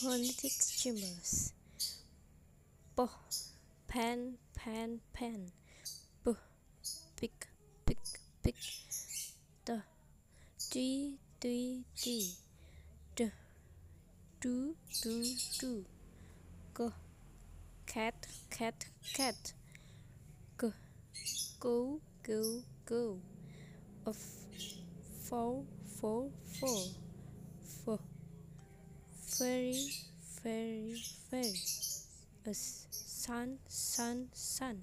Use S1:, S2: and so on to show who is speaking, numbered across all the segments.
S1: phonetic symbols. P, pen, pen, pen. B, pick, pick, pick. T, t, t, t. D, do, do, do. G, cat, cat, cat. G, go, go, go. F, four, four, four. F, very, very, very. A sun, sun, sun.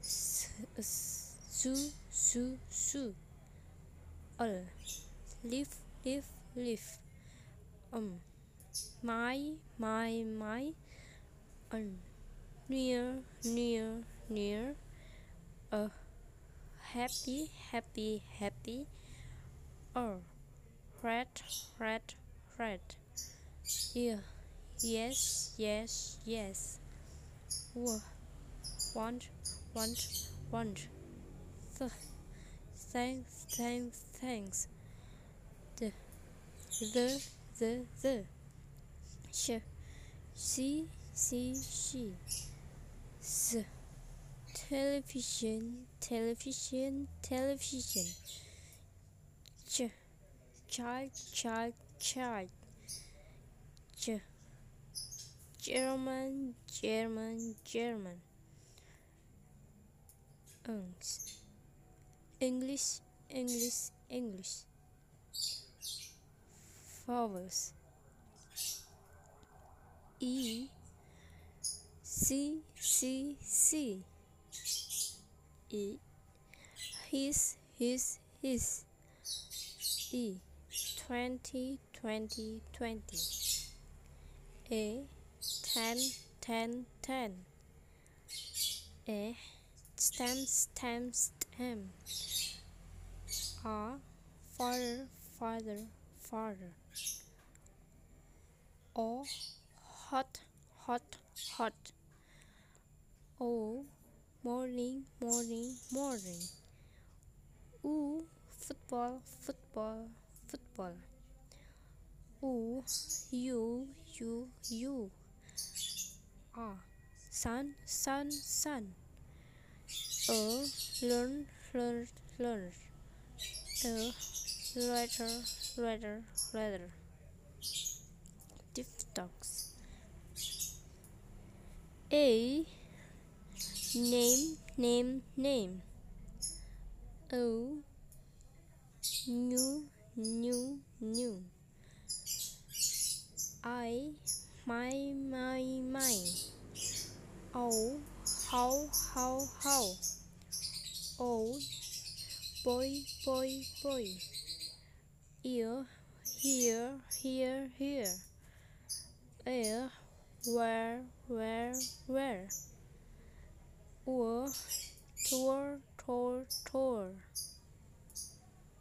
S1: S, s, zoo, zoo, zoo. L, leaf, leaf, leaf. Um, my, my, my. Un, near, near, near. A, happy, happy, happy. Or, red, red, red. Yeah, yes, yes, yes. W, want, want, want. Th, thanks, thanks, thanks. The, the, the, the. Sh, she, she, she. S, television, television, television. Ch, child, child, child. German, German, German. Uns. English, English, English. Vowels. E, C, C, C. E, his, his, his. E, twenty, twenty, twenty. A, ten, ten, ten. A, stem, stem, stem. R, father, father, father. O, hot, hot, hot. O, morning, morning, morning. U, football, football, football. U, you, you, you. R, sun, sun, sun. A, learn, learn, learn. A, letter, letter, letter. Diphthongs. A, name, name, name. O, new, new, new. I, my, my, my. Oh, how, how, how. Oh, boy, boy, boy. Ear, here, here, here. Air, where, where, where. Or, tour, tour, tour.